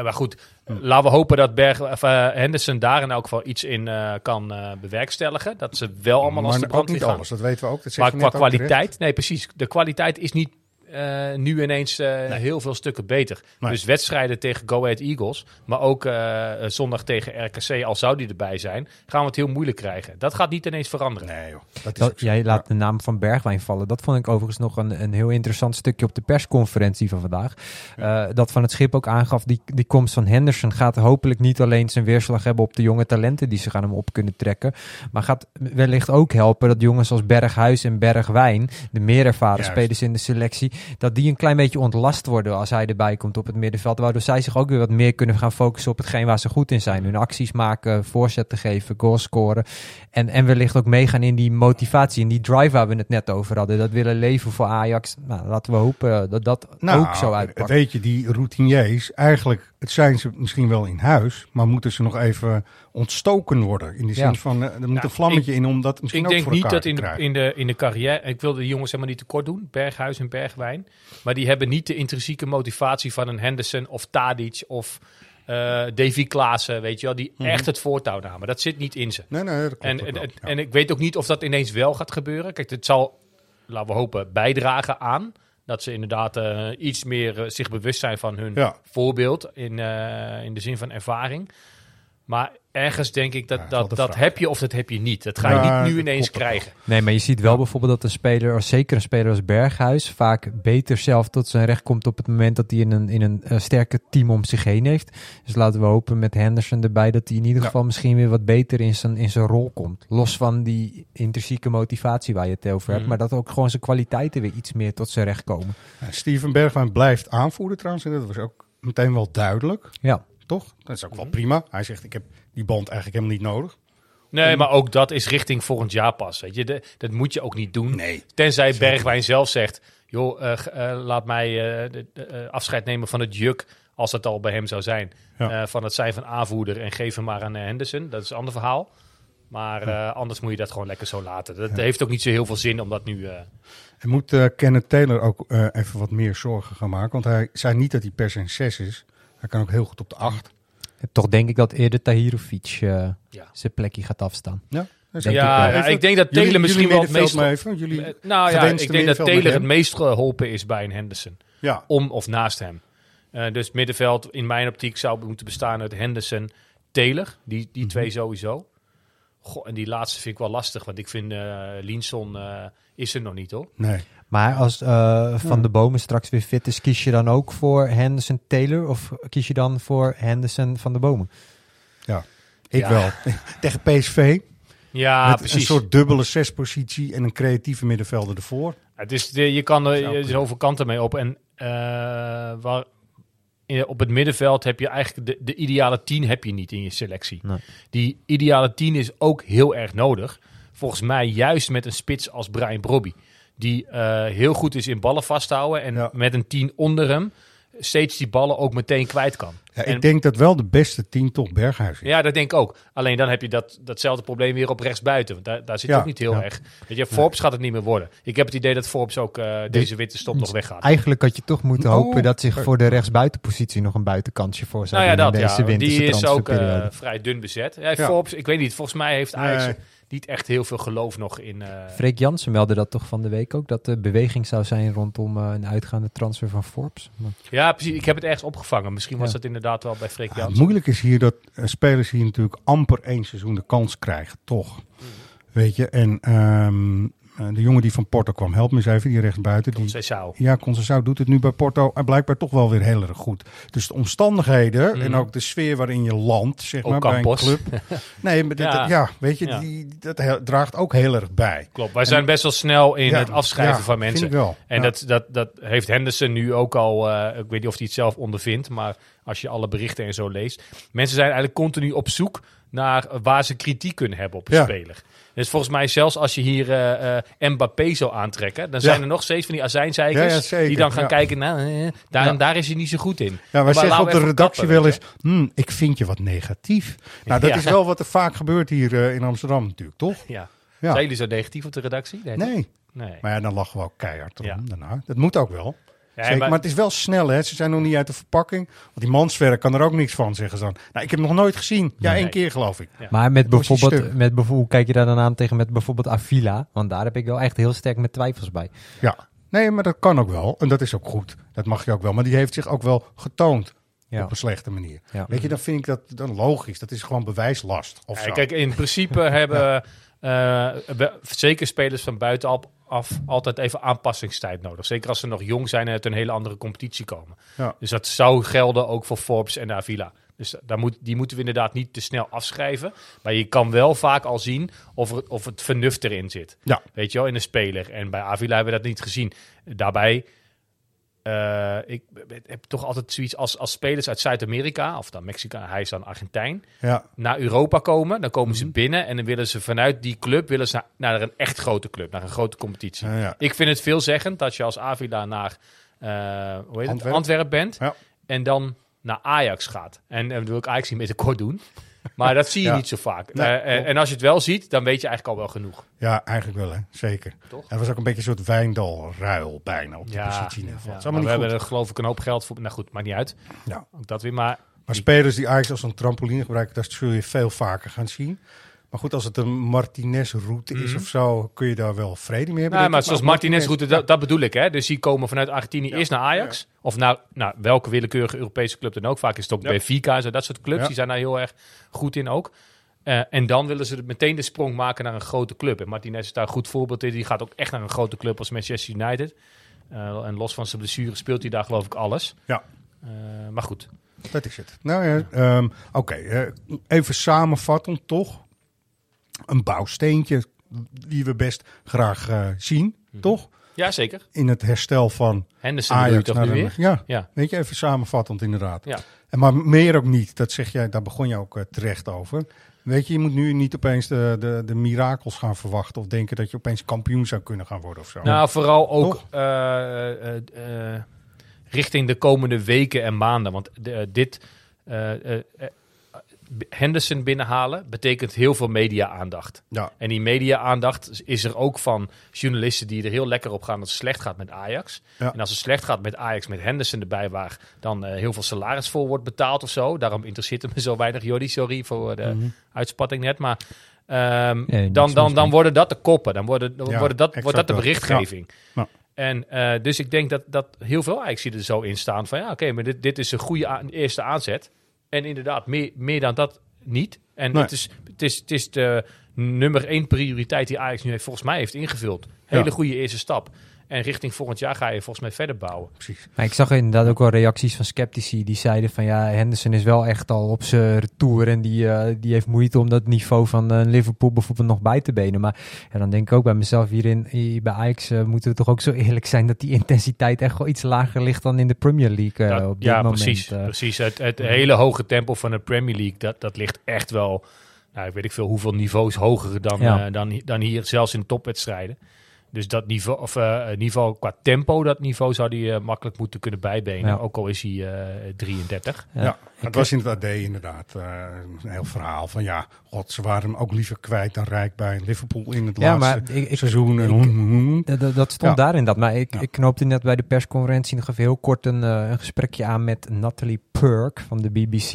maar goed, laten we hopen dat Berg, of, eh, Henderson daar in elk geval iets in eh, kan bewerkstelligen. Dat ze wel allemaal als de maar brand ook niet gaan. alles, dat weten we ook. Dat Maar qua ook kwaliteit, nee precies. De kwaliteit is niet eh, nu ineens eh, heel veel stukken beter. Nee. Dus wedstrijden tegen Go Ahead Eagles, maar ook eh, zondag tegen RKC, al zou die erbij zijn, gaan we het heel moeilijk krijgen. Dat gaat niet ineens veranderen. Nee joh, dat is dat, jij laat de naam van Bergwijn vallen. Dat vond ik overigens nog een, een heel interessant stukje op de persconferentie van vandaag. Eh, dat van het schip ook aangaf, die, die komst van Henderson gaat hopelijk niet alleen zijn weerslag hebben op de jonge talenten die zich aan hem op kunnen trekken. Maar gaat wellicht ook helpen dat jongens als Berghuis en Bergwijn, de meer ervaren Juist. spelers in de selectie, dat die een klein beetje ontlast worden als hij erbij komt op het middenveld. Waardoor zij zich ook weer wat meer kunnen gaan focussen op hetgeen waar ze goed in zijn. Hun acties maken, voorzetten geven, goals scoren. En, en wellicht ook meegaan in die motivatie, in die drive waar we het net over hadden. Dat willen leven voor Ajax. Nou, laten we hopen dat dat Nou, ook zo uitpakt. weet je, die routiniers, eigenlijk het zijn ze misschien wel in huis, maar moeten ze nog even ontstoken worden. In de zin Ja. van, eh, er moet Nou, een vlammetje ik- in om dat misschien Ik ook denk voor niet dat in de, in, de, in de carrière, ik wil de jongens helemaal niet tekort doen, Berghuis en Bergwijn, maar die hebben niet de intrinsieke motivatie van een Henderson of Tadic of eh Davy Klaassen, weet je wel, die Mhm. echt het voortouw namen. Dat zit niet in ze. Nee, nee, dat klopt En, en, wel, en, ja. en ik weet ook niet of dat ineens wel gaat gebeuren. Kijk, het zal, laten we hopen, bijdragen aan dat ze inderdaad eh, iets meer eh, zich bewust zijn van hun Ja. voorbeeld in, eh, in de zin van ervaring. Maar ergens denk ik dat Ja, dat dat, heb je of dat heb je niet. Dat ga je Ja, niet nu ineens krijgen. Nee, maar je ziet wel bijvoorbeeld dat een speler, zeker een speler als Berghuis, vaak beter zelf tot zijn recht komt op het moment dat hij in een, in een eh, sterke team om zich heen heeft. Dus laten we hopen met Henderson erbij dat hij in ieder Ja. geval misschien weer wat beter in zijn, in zijn rol komt. Los van die intrinsieke motivatie waar je het over hebt, Mhm. maar dat ook gewoon zijn kwaliteiten weer iets meer tot zijn recht komen. Ja, Steven Bergwijn blijft aanvoerder trouwens. En dat was ook meteen wel duidelijk, Ja, toch? Dat is ook wel prima. Hij zegt, ik heb die band eigenlijk helemaal niet nodig. Nee, maar ook dat is richting volgend jaar pas. Weet je. De- dat moet je ook niet doen. Nee. Tenzij Bergwijn zelf zegt: joh, eh, eh, laat mij eh, de- afscheid nemen van het juk. Als het al bij hem zou zijn. Ja. van het zijn van aanvoerder en geef hem maar aan Henderson. Dat is een ander verhaal. Maar anders moet je dat gewoon lekker zo laten. Dat heeft ook niet zo heel veel zin om dat nu. En moet Kenneth Taylor ook even wat meer zorgen gaan maken. Want hij zei niet dat hij per se een 6 is. Hij kan ook heel goed op de 8. toch denk ik dat eerder Tahirovic eh, Ja. zijn plekje gaat afstaan. Ja, Denk ik ja, ik denk dat Jullie- Taylor misschien jullie wel het meest. middenveld maar even, jullie Eh, nou ja, ik denk dat met het meest geholpen is bij een Henderson. Ja, om of naast hem. Eh, dus middenveld in mijn optiek zou moeten bestaan uit Henderson, Taylor. Die, die twee sowieso. Goh, en die laatste vind ik wel lastig, want ik vind eh Linson eh, is er nog niet hoor. nee. Maar als eh, Van de Bomen straks weer fit is, kies je dan ook voor Henderson Taylor of kies je dan voor Henderson Van de Bomen? Ja, ik Ja. wel. <laughs> Tegen PSV. Ja, met precies. een soort dubbele zespositie en een creatieve middenvelder ervoor. Het is, de- je kan er zoveel kanten mee op. En eh, waar, op het middenveld heb je eigenlijk de, de ideale tien heb je niet in je selectie. Nee. Die ideale tien is ook heel erg nodig volgens mij juist met een spits als Brian Brobby. Die eh, heel goed is in ballen vasthouden en Ja. met een 10 onder hem steeds die ballen ook meteen kwijt kan. Ja, En- ik denk dat wel de beste tien toch Berghuis is. Ja, dat denk ik ook. Alleen dan heb je dat, datzelfde probleem weer op rechtsbuiten. Want daar, daar zit Ja, ook niet heel erg. Weet je, Forbes gaat het niet meer worden. Ik heb het idee dat Forbes ook eh, deze witte stop nog weggaat. Eigenlijk had je toch moeten Oh. hopen dat zich voor de rechtsbuitenpositie nog een buitenkansje voor zou Nou ja, dat deze Die is ook eh, vrij dun bezet. Forbes, ik weet niet. Volgens mij heeft Ajax Nee. Niet echt heel veel geloof nog in... eh, Freek Jansen meldde dat toch van de week ook, dat de beweging zou zijn rondom eh, een uitgaande transfer van Forbes. Maar- ja, precies. Ik heb het ergens opgevangen. Misschien was Ja. dat inderdaad wel bij Freek Ja, Jansen. het moeilijk is hier dat eh, spelers hier natuurlijk amper één seizoen de kans krijgen, toch? Mhm. Weet je, en ehm, eh, de jongen die van Porto kwam, help me eens even, die rechtsbuiten. Die, Conceição. ja, Conceição doet het nu bij Porto en blijkbaar toch wel weer heel erg goed. Dus de omstandigheden en Mhm. ook de sfeer waarin je landt, zeg Ook maar, bij een club. <laughs> Nee, maar dit, Ja. ja. weet je, Ja. die, dat draagt ook heel erg bij. Klopt. Wij zijn best wel snel in Ja, het afschrijven van mensen. wel. En dat, dat, dat heeft Henderson nu ook al, eh, ik weet niet of hij het zelf ondervindt, maar als je alle berichten en zo leest. Mensen zijn eigenlijk continu op zoek naar waar ze kritiek kunnen hebben op een Ja. speler. Dus volgens mij zelfs als je hier eh, eh, Mbappé zou aantrekken, dan zijn Ja. er nog steeds van die azijnzeikers Ja, die dan gaan kijken, nou, eh, daar, daar is hij niet zo goed in. Ja, Maar zeggen op de redactie wel eens, "Hmm, ik vind je wat negatief. Nou, dat is wel wat er vaak gebeurt hier in Amsterdam natuurlijk, toch? Ja. Zijn jullie zo negatief op de redactie? Nee. Nee, nee. maar ja, dan lachen we ook keihard om Ja. daarna. Dat moet ook wel. Ja, Zeker, maar- maar, het is wel snel, hè. Ze zijn nog niet uit de verpakking. Want die manswerk kan er ook niks van, zeggen ze dan. Nou, ik heb hem nog nooit gezien. Ja, Nee. één keer geloof ik. Ja. Maar met bijvoorbeeld, met bijvoorbeeld, hoe kijk je daar dan aan tegen met bijvoorbeeld Avila? Want daar heb ik wel echt heel sterk met twijfels bij. Ja. Nee, maar dat kan ook wel. En dat is ook goed. Dat mag je ook wel. Maar die heeft zich ook wel getoond. Ja. Op een slechte manier. Ja. Weet je, dan vind ik dat dan logisch. Dat is gewoon bewijslast. Of Ja, zo. kijk, in principe <laughs> hebben eh, we- zeker spelers van buitenaf af altijd even aanpassingstijd nodig. Zeker als ze nog jong zijn en uit een hele andere competitie komen. Ja. Dus dat zou gelden ook voor Forbes en Avila. Dus daar moet, die moeten we inderdaad niet te snel afschrijven. Maar je kan wel vaak al zien of, er, of het vernuft erin zit. Ja. Weet je wel, in een speler. En bij Avila hebben we dat niet gezien. Daarbij, eh, ik heb toch altijd zoiets als, als spelers uit Zuid-Amerika, of dan Mexico, hij is dan Argentijn Ja. naar Europa komen. Dan komen Mhm. ze binnen en dan willen ze vanuit die club willen ze naar, naar een echt grote club, naar een grote competitie. Ja. Ik vind het veelzeggend dat je als Avila naar hoe heet het? Antwerpen. Antwerpen bent Ja. en dan naar Ajax gaat. En dat wil ik Ajax niet met de kort doen. Maar dat zie je Ja. niet zo vaak. Nee, Eh, en- als je het wel ziet, dan weet je eigenlijk al wel genoeg. ja, eigenlijk wel, hè. Zeker. Toch? Het was ook een beetje een soort wijndalruil bijna op de Ja, positie. in ieder geval. ja. Het is Maar we hebben er geloof ik een hoop geld voor. Nou goed, maakt niet uit. Ja. Ook dat weer. Maar Maar spelers die Ajax als een trampoline gebruiken, dat zul je veel vaker gaan zien. Maar goed, als het een Martinez-route is Mhm. of zo, kun je daar wel vrede mee hebben. Denk maar zoals ook Martinez route, dat, dat bedoel ik. Hè? Dus die komen vanuit Argentinië eerst naar Ajax. Of naar nou, welke willekeurige Europese club dan ook. Vaak is het ook Ja. Benfica, zo, dat soort clubs. Die zijn daar heel erg goed in ook. Eh, en dan willen ze meteen de sprong maken naar een grote club. En Martinez is daar een goed voorbeeld in. Die gaat ook echt naar een grote club als Manchester United. Eh, en los van zijn blessure speelt hij daar geloof ik alles. Ja. Eh, maar goed. Dat is het. Nou ja, ehm, oké. even samenvattend toch. Een bouwsteentje die we best graag eh, zien, Mhm. toch? Ja, zeker. In het herstel van Henderson Ajax toch naar nu weer? Ja, Ja. weet je, even samenvattend inderdaad. Ja. En maar meer ook niet, dat zeg jij, daar begon je ook eh, terecht over. Weet je, je moet nu niet opeens de, de, de mirakels gaan verwachten of denken dat je opeens kampioen zou kunnen gaan worden of zo. Nou, vooral ook eh, richting de komende weken en maanden. Want de- dit Henderson binnenhalen betekent heel veel media-aandacht. Ja. En die media-aandacht is er ook van journalisten die er heel lekker op gaan als het slecht gaat met Ajax. Ja. En als het slecht gaat met Ajax met Henderson erbij, waar dan eh, heel veel salaris voor wordt betaald of zo. Daarom interesseert het me zo weinig. Jordi, sorry voor de Mhm. uitspatting net. Maar ehm, Nee, dan, dan, dan worden dat de koppen. Dan worden, dan Ja, worden dat, wordt dat de dat. berichtgeving. Ja. En eh, dus ik denk dat, dat heel veel Ajax er zo in staan van ja, oké, maar dit, dit is een goede eerste aanzet. En inderdaad, meer, meer dan dat niet. En Nee. het, is, het, is, het is de nummer één prioriteit die Ajax nu heeft, volgens mij heeft ingevuld. Hele Ja. goede eerste stap. En richting volgend jaar ga je volgens mij verder bouwen. Precies. Maar ik zag inderdaad ook wel reacties van sceptici die zeiden van ja, Henderson is wel echt al op zijn retour en die, eh, die heeft moeite om dat niveau van eh, Liverpool bijvoorbeeld nog bij te benen. Maar ja, dan denk ik ook bij mezelf hierin, hier bij Ajax eh, moeten we toch ook zo eerlijk zijn dat die intensiteit echt wel iets lager ligt dan in de Premier League Dat- op dit ja, moment. precies. precies. Het, het hele hoge tempo van de Premier League, dat, dat ligt echt wel nou, ik weet ik veel hoeveel niveaus hoger dan, Ja. dan, dan hier, zelfs in topwedstrijden. Dus dat niveau, of eh, niveau qua tempo, dat niveau zou hij eh, makkelijk moeten kunnen bijbenen. Ja. Ook al is hij eh 33. Ja, Ja. het was in het AD inderdaad eh, een heel verhaal van ja, ze waren hem ook liever kwijt dan rijk bij Liverpool in het Ja, laatste maar ik, ik, seizoen. En ik- Dat, stond Ja. daarin dat. Maar ik, Ja. ik knoopte net bij de persconferentie nog even heel kort een, eh, een gesprekje aan met Natalie Perk van de BBC.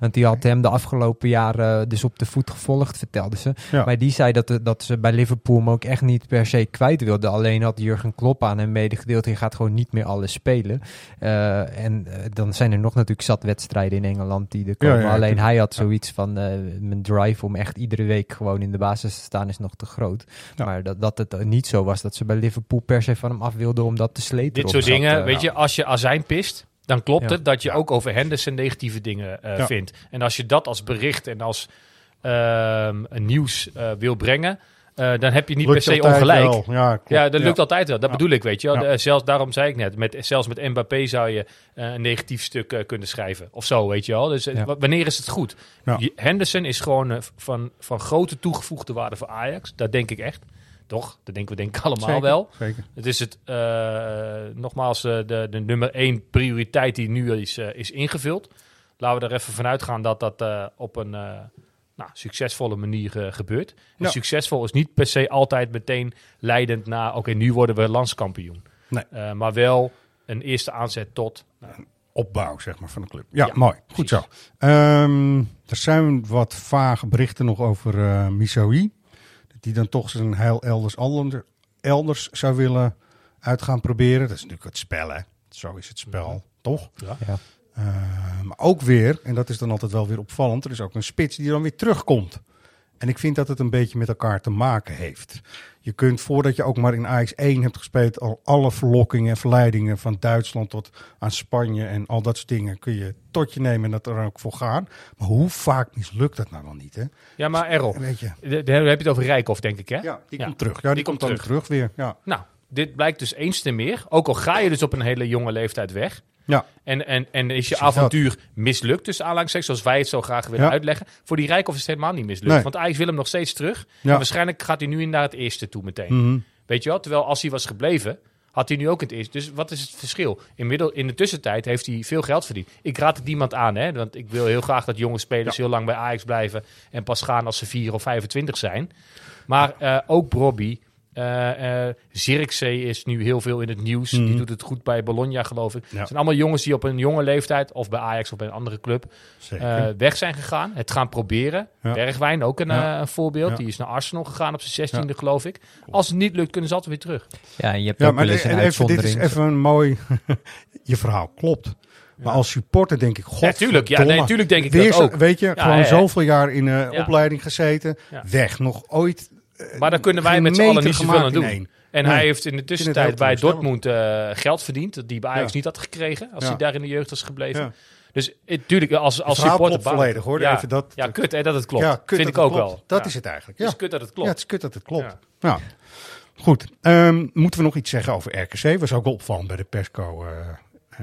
Want die had hem de afgelopen jaren dus op de voet gevolgd, vertelde ze. Maar die zei dat, de- dat ze bij Liverpool hem ook echt niet per se kwijt wilde. Alleen had Jurgen Klopp aan hem medegedeeld, hij gaat gewoon niet meer alles spelen. Eh, en eh, dan zijn er nog natuurlijk zat wedstrijden in Engeland die er komen. Alleen hij had zoiets van, eh, mijn drive om echt iedere week gewoon in de basis te staan is nog te groot. Ja. Maar dat, dat het niet zo was dat ze bij Liverpool per se van hem af wilden omdat de sleet Dit erop soort zat, dingen, eh. weet je, als je azijn pist, dan klopt Ja. het dat je ook over Henderson negatieve dingen eh, Ja. vindt. En als je dat als bericht en als ehm, een nieuws eh, wil brengen, eh, dan heb je niet Lukt per se ongelijk. wel. Ja. Ja, dat Ja. lukt altijd wel. Dat Ja. bedoel ik, weet je wel. Ja. De- zelfs, daarom zei ik net, met, zelfs met Mbappé zou je eh, een negatief stuk eh, kunnen schrijven. Of zo, weet je wel. Dus eh, wanneer is het goed? Henderson is gewoon eh, van, van grote toegevoegde waarde voor Ajax. Dat denk ik echt. Toch? Dat denken we denk ik allemaal Zeker, wel. Zeker. Het is het, eh, nogmaals eh, de, de nummer één prioriteit die nu is, eh, is ingevuld. Laten we er even vanuit gaan dat dat eh, op een eh, nou, succesvolle manier eh, gebeurt. En Ja. Succesvol is niet per se altijd meteen leidend naar, oké, nu worden we landskampioen. Nee. Eh, maar wel een eerste aanzet tot. Opbouw, zeg maar, van de club. Ja, Ja, mooi. Goed zo. Ehm, er zijn wat vage berichten nog over eh. Dat die dan toch zijn heil elders, ander- elders zou willen uit gaan proberen. Dat is natuurlijk het spel, hè. Zo is het spel, toch? Ja. Eh, maar ook weer, en dat is dan altijd wel weer opvallend, er is ook een spits die dan weer terugkomt. En ik vind dat het een beetje met elkaar te maken heeft. Je kunt voordat je ook maar in Ajax 1 hebt gespeeld, al alle verlokkingen en verleidingen van Duitsland tot aan Spanje en al dat soort dingen kun je tot je nemen en dat er ook voor gaan. Maar hoe vaak mislukt dat nou wel niet, hè? Ja, maar Errol, Weet je? de- de- dan heb je het over Rijkoff, denk ik, hè? Ja, die Ja. komt terug. Ja, die, Die komt komt dan terug, weer. Ja. Nou, dit blijkt dus eens te meer. Ook al ga je dus op een hele jonge leeftijd weg. Ja. En, en, en is je avontuur mislukt, dus aanhalingstekens, zoals wij het zo graag willen Ja. uitleggen. Voor die Rijkoff is het helemaal niet mislukt. Nee. Want Ajax wil hem nog steeds terug. Ja. En waarschijnlijk gaat hij nu naar het eerste toe meteen. Mhm. Weet je wel? Terwijl als hij was gebleven, had hij nu ook het eerste. Dus wat is het verschil? Inmiddels, in de tussentijd heeft hij veel geld verdiend. Ik raad het niemand aan, hè? want ik wil heel graag dat jonge spelers heel lang bij Ajax blijven en pas gaan als ze 4 of 25 zijn. Maar eh, ook Brobby. Eh eh Zirkzee is nu heel veel in het nieuws. Die Mhm. doet het goed bij Bologna, geloof ik. Ja. Het zijn allemaal jongens die op een jonge leeftijd, of bij Ajax of bij een andere club, eh, weg zijn gegaan. Het gaan proberen. Ja. Bergwijn, ook een, Ja. eh, een voorbeeld. Ja. Die is naar Arsenal gegaan op zijn 16e, geloof ik. Als het niet lukt, kunnen ze altijd weer terug. Ja, en je hebt Ja, ook maar even, dit is even een mooi... <laughs> je verhaal klopt. Maar als supporter denk ik, god, Ja, tuurlijk. Ja, nee, tuurlijk denk ik Weer dat zo- ook. Weet je, Ja, gewoon zoveel jaar in opleiding gezeten. Ja. Weg, nog ooit Maar daar kunnen wij met z'n allen niet zoveel aan doen. En Nee. hij heeft in de het tussentijd bij. Dortmund eh, geld verdiend. Dat die bij Ajax Ja. niet had gekregen. Als Ja. hij daar in de jeugd was gebleven. Ja. Dus natuurlijk, als, als supporter... volledig, hoor. Ja, Even dat- ja kut hè, dat het klopt. Ja, kut Vind dat ik het ook klopt. wel. Dat Ja. is het eigenlijk. Het Ja. is kut dat het Ja, klopt. het is kut dat het klopt. Ja. Ja. Goed. Ehm, moeten we nog iets zeggen over RKC? Was ook wel opvallend bij de persco, eh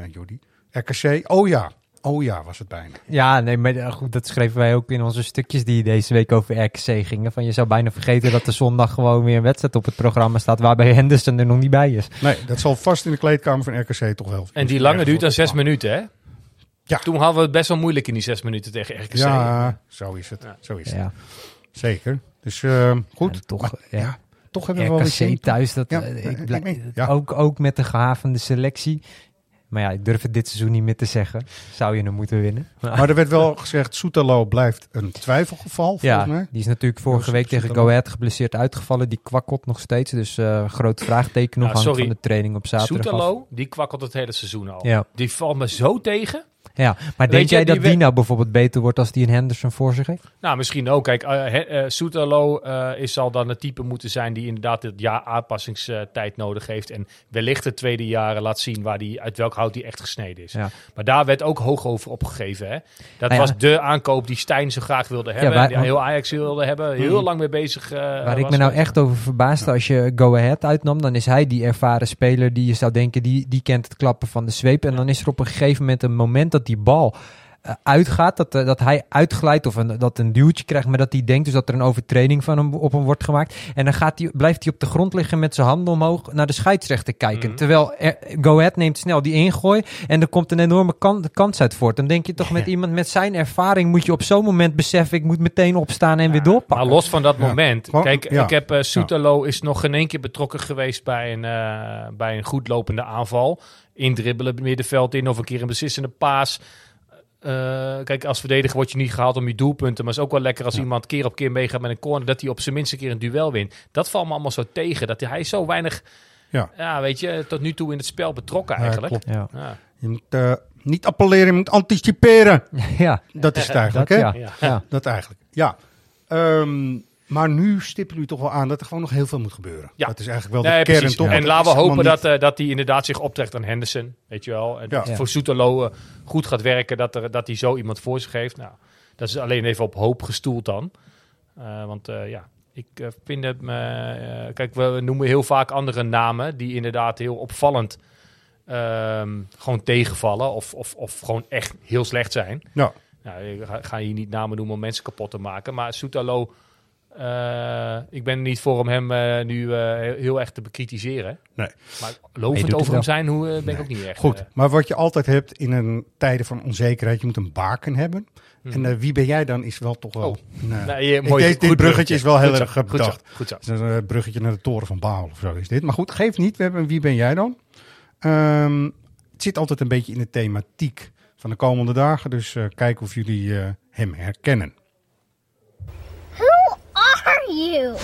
eh, Jordi. RKC, oh ja. Oh ja, was het bijna. Ja, nee, maar eh, goed, dat schreven wij ook in onze stukjes die deze week over RKC gingen. Van je zou bijna vergeten dat er zondag gewoon weer een wedstrijd op het programma staat waarbij Henderson er nog niet bij is. Nee, dat zal vast in de kleedkamer van RKC toch wel. En die lange duurt dan zes minuten, hè? Ja. Toen hadden we het best wel moeilijk in die zes minuten tegen RKC. Ja, zo is het. Ja. Zo is het. Ja, Zeker. Dus eh, goed. Ja, toch, Maar, ja. ja. toch hebben we wel RKC weer thuis, dat, Ja, eh, ik ik blij- ook, ook met de gehavende selectie. Maar ja, ik durf het dit seizoen niet meer te zeggen. Zou je hem moeten winnen. Maar er werd wel gezegd, Soetalo blijft een twijfelgeval, volgens Ja, mij. die is natuurlijk vorige Ja, week tegen. Go Ahead geblesseerd uitgevallen. Die kwakkelt nog steeds. Dus eh groot vraagteken nog hangt sorry. van de training op zaterdag af. Soetalo, die kwakkelt het hele seizoen al. Ja. Die valt me zo tegen. Ja, maar denk jij dat die die, we- nou bijvoorbeeld beter wordt als die een Henderson voor zich heeft? Nou, misschien ook. Kijk, eh, Soetalo eh, is zal dan het type moeten zijn die inderdaad het jaar aanpassingstijd nodig heeft. En wellicht het tweede jaar laat zien waar die, uit welk hout hij echt gesneden is. Ja. Maar daar werd ook hoog over opgegeven. Hè? Dat ja. was de aankoop die Stijn zo graag wilde hebben. waar- die heel Ajax wilde hebben. Heel Mhm. lang mee bezig Waar ik me nou echt over verbaasde, als je Go Ahead uitnam, dan is hij die ervaren speler die je zou denken, die, die kent het klappen van de zweep. En dan is er op een gegeven moment een moment dat die bal eh, uitgaat, dat, eh, dat hij uitglijdt of een, dat een duwtje krijgt, maar dat hij denkt dus dat er een overtreding van hem op hem wordt gemaakt. En dan gaat hij, blijft hij op de grond liggen met zijn handen omhoog naar de scheidsrechter kijken. Mhm. Terwijl er, Go Ahead neemt snel die ingooi en er komt een enorme kan, kans uit voort. Dan denk je toch met iemand met zijn ervaring moet je op zo'n moment beseffen, ik moet meteen opstaan en weer doorpakken. Maar los van dat Ja. moment. Gewoon- Kijk, ja. ik heb eh Soetelo is nog in één keer betrokken geweest bij een, bij een goed lopende aanval. Indribbelen het middenveld in of een keer een beslissende paas. Eh, kijk, als verdediger word je niet gehaald om je doelpunten. Maar het is ook wel lekker als iemand keer op keer meegaat met een corner. Dat hij op zijn minst een keer een duel wint. Dat valt me allemaal zo tegen. Dat hij zo weinig, Ja. ja, weet je, tot nu toe in het spel betrokken Ja, eigenlijk. klopt. Ja. Ja. Je moet eh, niet appelleren, je moet anticiperen. <laughs> ja, Dat is het eigenlijk, dat hè? ja. Ja. ja. Dat eigenlijk, ja. Ehm, maar nu stippelen u toch wel aan dat er gewoon nog heel veel moet gebeuren. Ja. Dat is eigenlijk wel Nee, de kern, toch? En laten we hopen dat, eh, dat hij inderdaad zich optrekt aan Henderson. Weet je wel. En Ja. dat Ja. voor Soetelo eh, goed gaat werken. Dat, er, dat hij zo iemand voor zich heeft. Nou, dat is alleen even op hoop gestoeld dan. Eh, want eh, ja, ik vind het... me- kijk, we noemen heel vaak andere namen die inderdaad heel opvallend ehm, gewoon tegenvallen. Of, of, of gewoon echt heel slecht zijn. Ja. Nou, ik ga, ga hier niet namen noemen om mensen kapot te maken. Maar Soetalo... eh, ik ben er niet voor om hem eh, nu eh, heel, erg te bekritiseren. Nee. Maar lovend over hem zijn, hoe ben ik ook niet echt. Goed, maar wat je altijd hebt in een tijden van onzekerheid, je moet een baken hebben. En eh, wie ben jij dan is wel toch wel... Mhm. Oh. een, eh, nee, je- ik- mooi, deze- dit goed bruggetje is wel heel erg eh, goed zo, bedacht. Goed zo. Het is een bruggetje naar de toren van Baal of zo is dit. Maar goed, geeft niet. We hebben wie ben jij dan? Ehm, het zit altijd een beetje in de thematiek van de komende dagen. Dus eh kijken of jullie eh, hem herkennen. Are you?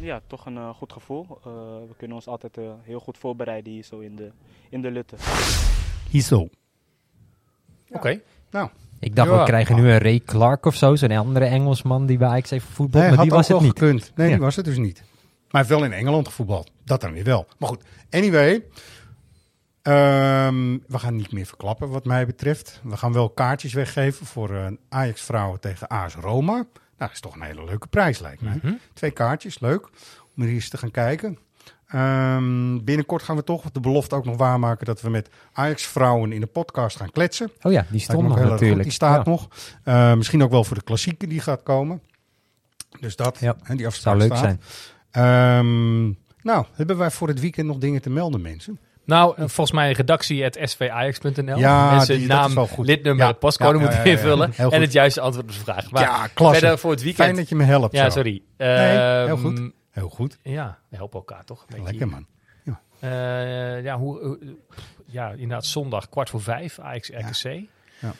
Ja, toch een eh, goed gevoel. Eh, we kunnen ons altijd eh, heel goed voorbereiden hier zo in de, in de Lutte. Hizo. Oké. Nou, Ik dacht, Ja. we krijgen nu een Ray Clark of zo, zo'n andere Engelsman die bij Ajax heeft voetbal, nee, maar die was ook het niet. gekund. Nee, Ja. die was het dus niet. Maar hij heeft wel in Engeland gevoetbald. Dat dan weer wel. Maar goed, anyway. Ehm, we gaan niet meer verklappen wat mij betreft. We gaan wel kaartjes weggeven voor Ajax-vrouwen tegen AS Roma. Nou, dat is toch een hele leuke prijs, lijkt mij. Mhm. Twee kaartjes, leuk. Om er eens te gaan kijken. Ehm, binnenkort gaan we toch de belofte ook nog waarmaken dat we met Ajax-vrouwen in de podcast gaan kletsen. Oh ja, die stond nog natuurlijk. Die staat Ja. nog. Eh, misschien ook wel voor de klassieke die gaat komen. Dus dat, Ja, hè, die afspraak Zou leuk staat. zijn. Ehm, nou, hebben wij voor het weekend nog dingen te melden, mensen? Nou, eh, volgens mij redactie.svajax.nl. Ja, Mensen die- dat naam, is wel goed. lidnummer, Ja, postcode ja, ja, moeten ja, ja. invullen. En goed. het juiste antwoord op de vraag. Maar ja, klasse. verder voor het weekend. Fijn dat je me helpt. ja, zo. sorry. Nee, heel Ehm, goed. Heel goed. Ja, we helpen elkaar toch? Beetje. Lekker, man. Eh, ja, hoe, ja, inderdaad, zondag kwart voor vijf, Ajax RKC. Ja.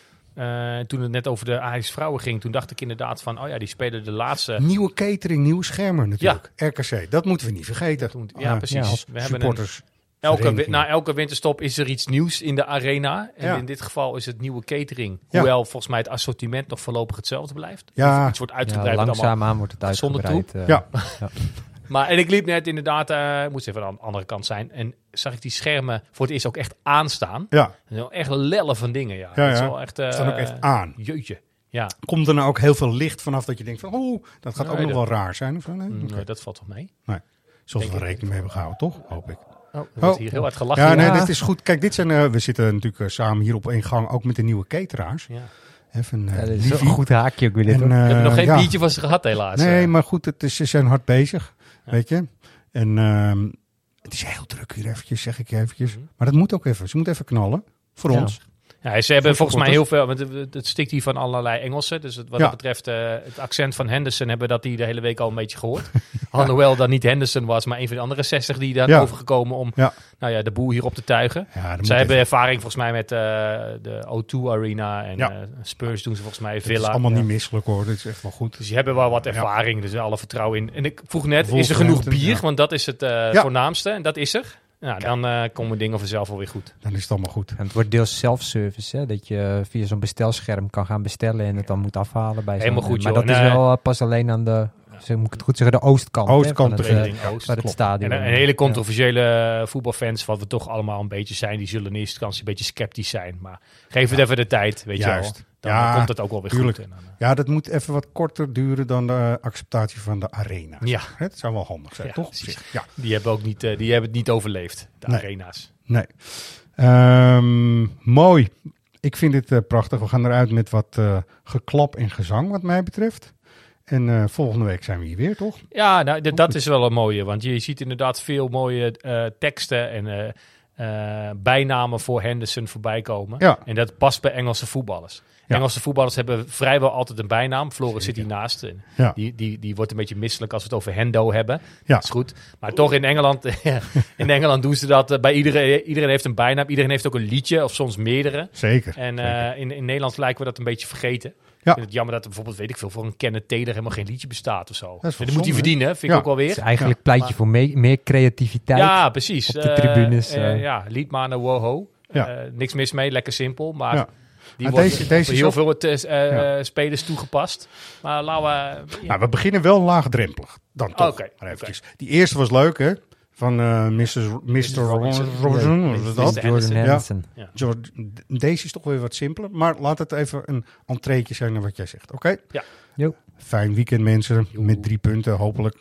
Eh, toen het net over de Ajax vrouwen ging, toen dacht ik inderdaad van, oh ja, die spelen de laatste. Nieuwe catering, nieuwe schermen natuurlijk. RKC, dat moeten we niet vergeten. Ja, Eh, precies. We hebben supporters. Elke, na elke winterstop is er iets nieuws in de arena. En Ja. in dit geval is het nieuwe catering. Ja. Hoewel volgens mij het assortiment nog voorlopig hetzelfde blijft. Ja. Iets wordt Ja, uitgebreid. met allemaal- langzaamaan wordt het zonder uitgebreid. eh, <laughs> Ja. Maar en ik liep net inderdaad, eh ik moest even aan de andere kant zijn. En zag ik die schermen voor het eerst ook echt aanstaan. Ja, echt lellen van dingen, ja. Ja, Dat is ja. wel echt, eh, staan ook echt aan. Jeutje. Ja, Komt er nou ook heel veel licht vanaf dat je denkt van, oh, dat gaat ook Nee, nog dat- wel raar zijn? Of zo? Nee? Mm, nee, dat valt toch mee. Zoals we denk er ik. rekening mee hebben gehouden, toch? Hoop ik. Oh, er wordt Oh. hier heel hard gelachen. Ja, nee, Ja. dit is goed. Kijk, dit zijn, eh, we zitten natuurlijk eh, samen hier op één gang, ook met de nieuwe cateraars. Ja. Even, eh Ja, dat is Liefie. een goed haakje ook weer dit. En, hoor. We hebben eh, nog geen ja. biertje van ze gehad helaas. Nee, Eh, maar goed, het is, ze zijn hard bezig, Ja. weet je. En ehm, het is heel druk hier eventjes, zeg ik je eventjes. Mhm. Maar dat moet ook even. Ze moeten even knallen. Voor Ja. ons. Ja, ze hebben volgens mij heel veel. Want het, stikt hier van allerlei Engelsen. Dus het, wat Ja. dat betreft, eh, het accent van Henderson hebben dat die de hele week al een beetje gehoord. <laughs> Alhoewel dat niet Henderson was, maar een van de andere 60 die daar Ja. overgekomen om Ja. nou ja, de boel hier op te tuigen. Dat Zij hebben ervaring volgens mij met eh, de O2 Arena en eh, Spurs doen ze volgens mij Het is Villa. allemaal niet misselijk hoor. Dit is echt wel goed. Dus die hebben wel wat ervaring, dus alle vertrouwen in. En ik vroeg net, is er genoeg bier? Want dat is het voornaamste en dat is er. Nou, dan eh, komen dingen vanzelf alweer goed. Dan is het allemaal goed. En het wordt deels self-service, hè? dat je via zo'n bestelscherm kan gaan bestellen en het dan moet afhalen bij zo'n- Helemaal goed, Maar joh. dat is wel eh, pas alleen aan de, zeg, moet ik het goed zeggen, de oostkant. hè, Oostkant, van het, de eh, Oost. het stadion. En hele controversiële voetbalfans, wat we toch allemaal een beetje zijn, die zullen in eerste instantie een beetje sceptisch zijn. Maar geef het even de tijd, weet Juist. je wel. Dan Ja, komt het ook wel weer tuurlijk. goed. Dan, eh, Ja, dat moet even wat korter duren dan de acceptatie van de arena. ja, Het zou wel handig zijn, Ja, toch? Ja, die hebben ook niet, eh, die hebben het niet overleefd, de Nee. arena's. nee. Ehm, mooi. Ik vind dit eh, prachtig. We gaan eruit met wat eh, geklap en gezang, wat mij betreft. En volgende week zijn we hier weer, toch? Ja, nou, dat is wel een mooie. Want je ziet inderdaad veel mooie teksten en eh, bijnamen voor Henderson voorbij komen. Ja. En dat past bij Engelse voetballers. Ja. Engelse voetballers hebben vrijwel altijd een bijnaam. Floris zit hiernaast. En Ja. die, die, die wordt een beetje misselijk als we het over Hendo hebben. Ja. Dat is goed. Maar toch in Engeland, <laughs> in Engeland doen ze dat eh, bij iedereen. Iedereen heeft een bijnaam. Iedereen heeft ook een liedje of soms meerdere. Zeker. En eh, in, in Nederland lijken we dat een beetje vergeten. Ja. Ik vind het jammer dat er bijvoorbeeld, weet ik veel, voor een Kenneth Taylor helemaal geen liedje bestaat of zo. Dat En moet hij verdienen, vind ik Ja. ook wel Het is eigenlijk pleitje voor me- meer creativiteit. Ja, precies. op de tribunes, eh. ja, Liedmanen, woho. Ja. Eh, niks mis mee, lekker simpel. Maar Ja. die Maar wordt deze- heel veel het, Ja. spelers toegepast. Maar laten we... ja. Nou, we beginnen wel laagdrempelig. Dan toch. Oké, Maar eventjes. Die eerste was leuk, hè? Van eh Mrs. Mr. Robinson. Was dat? Jordan Henderson. Ja. Deze is toch weer wat simpeler. Maar laat het even een entreetje zijn naar wat jij zegt. Oké? Ja. Jo. Fijn weekend, mensen. Met drie punten, hopelijk.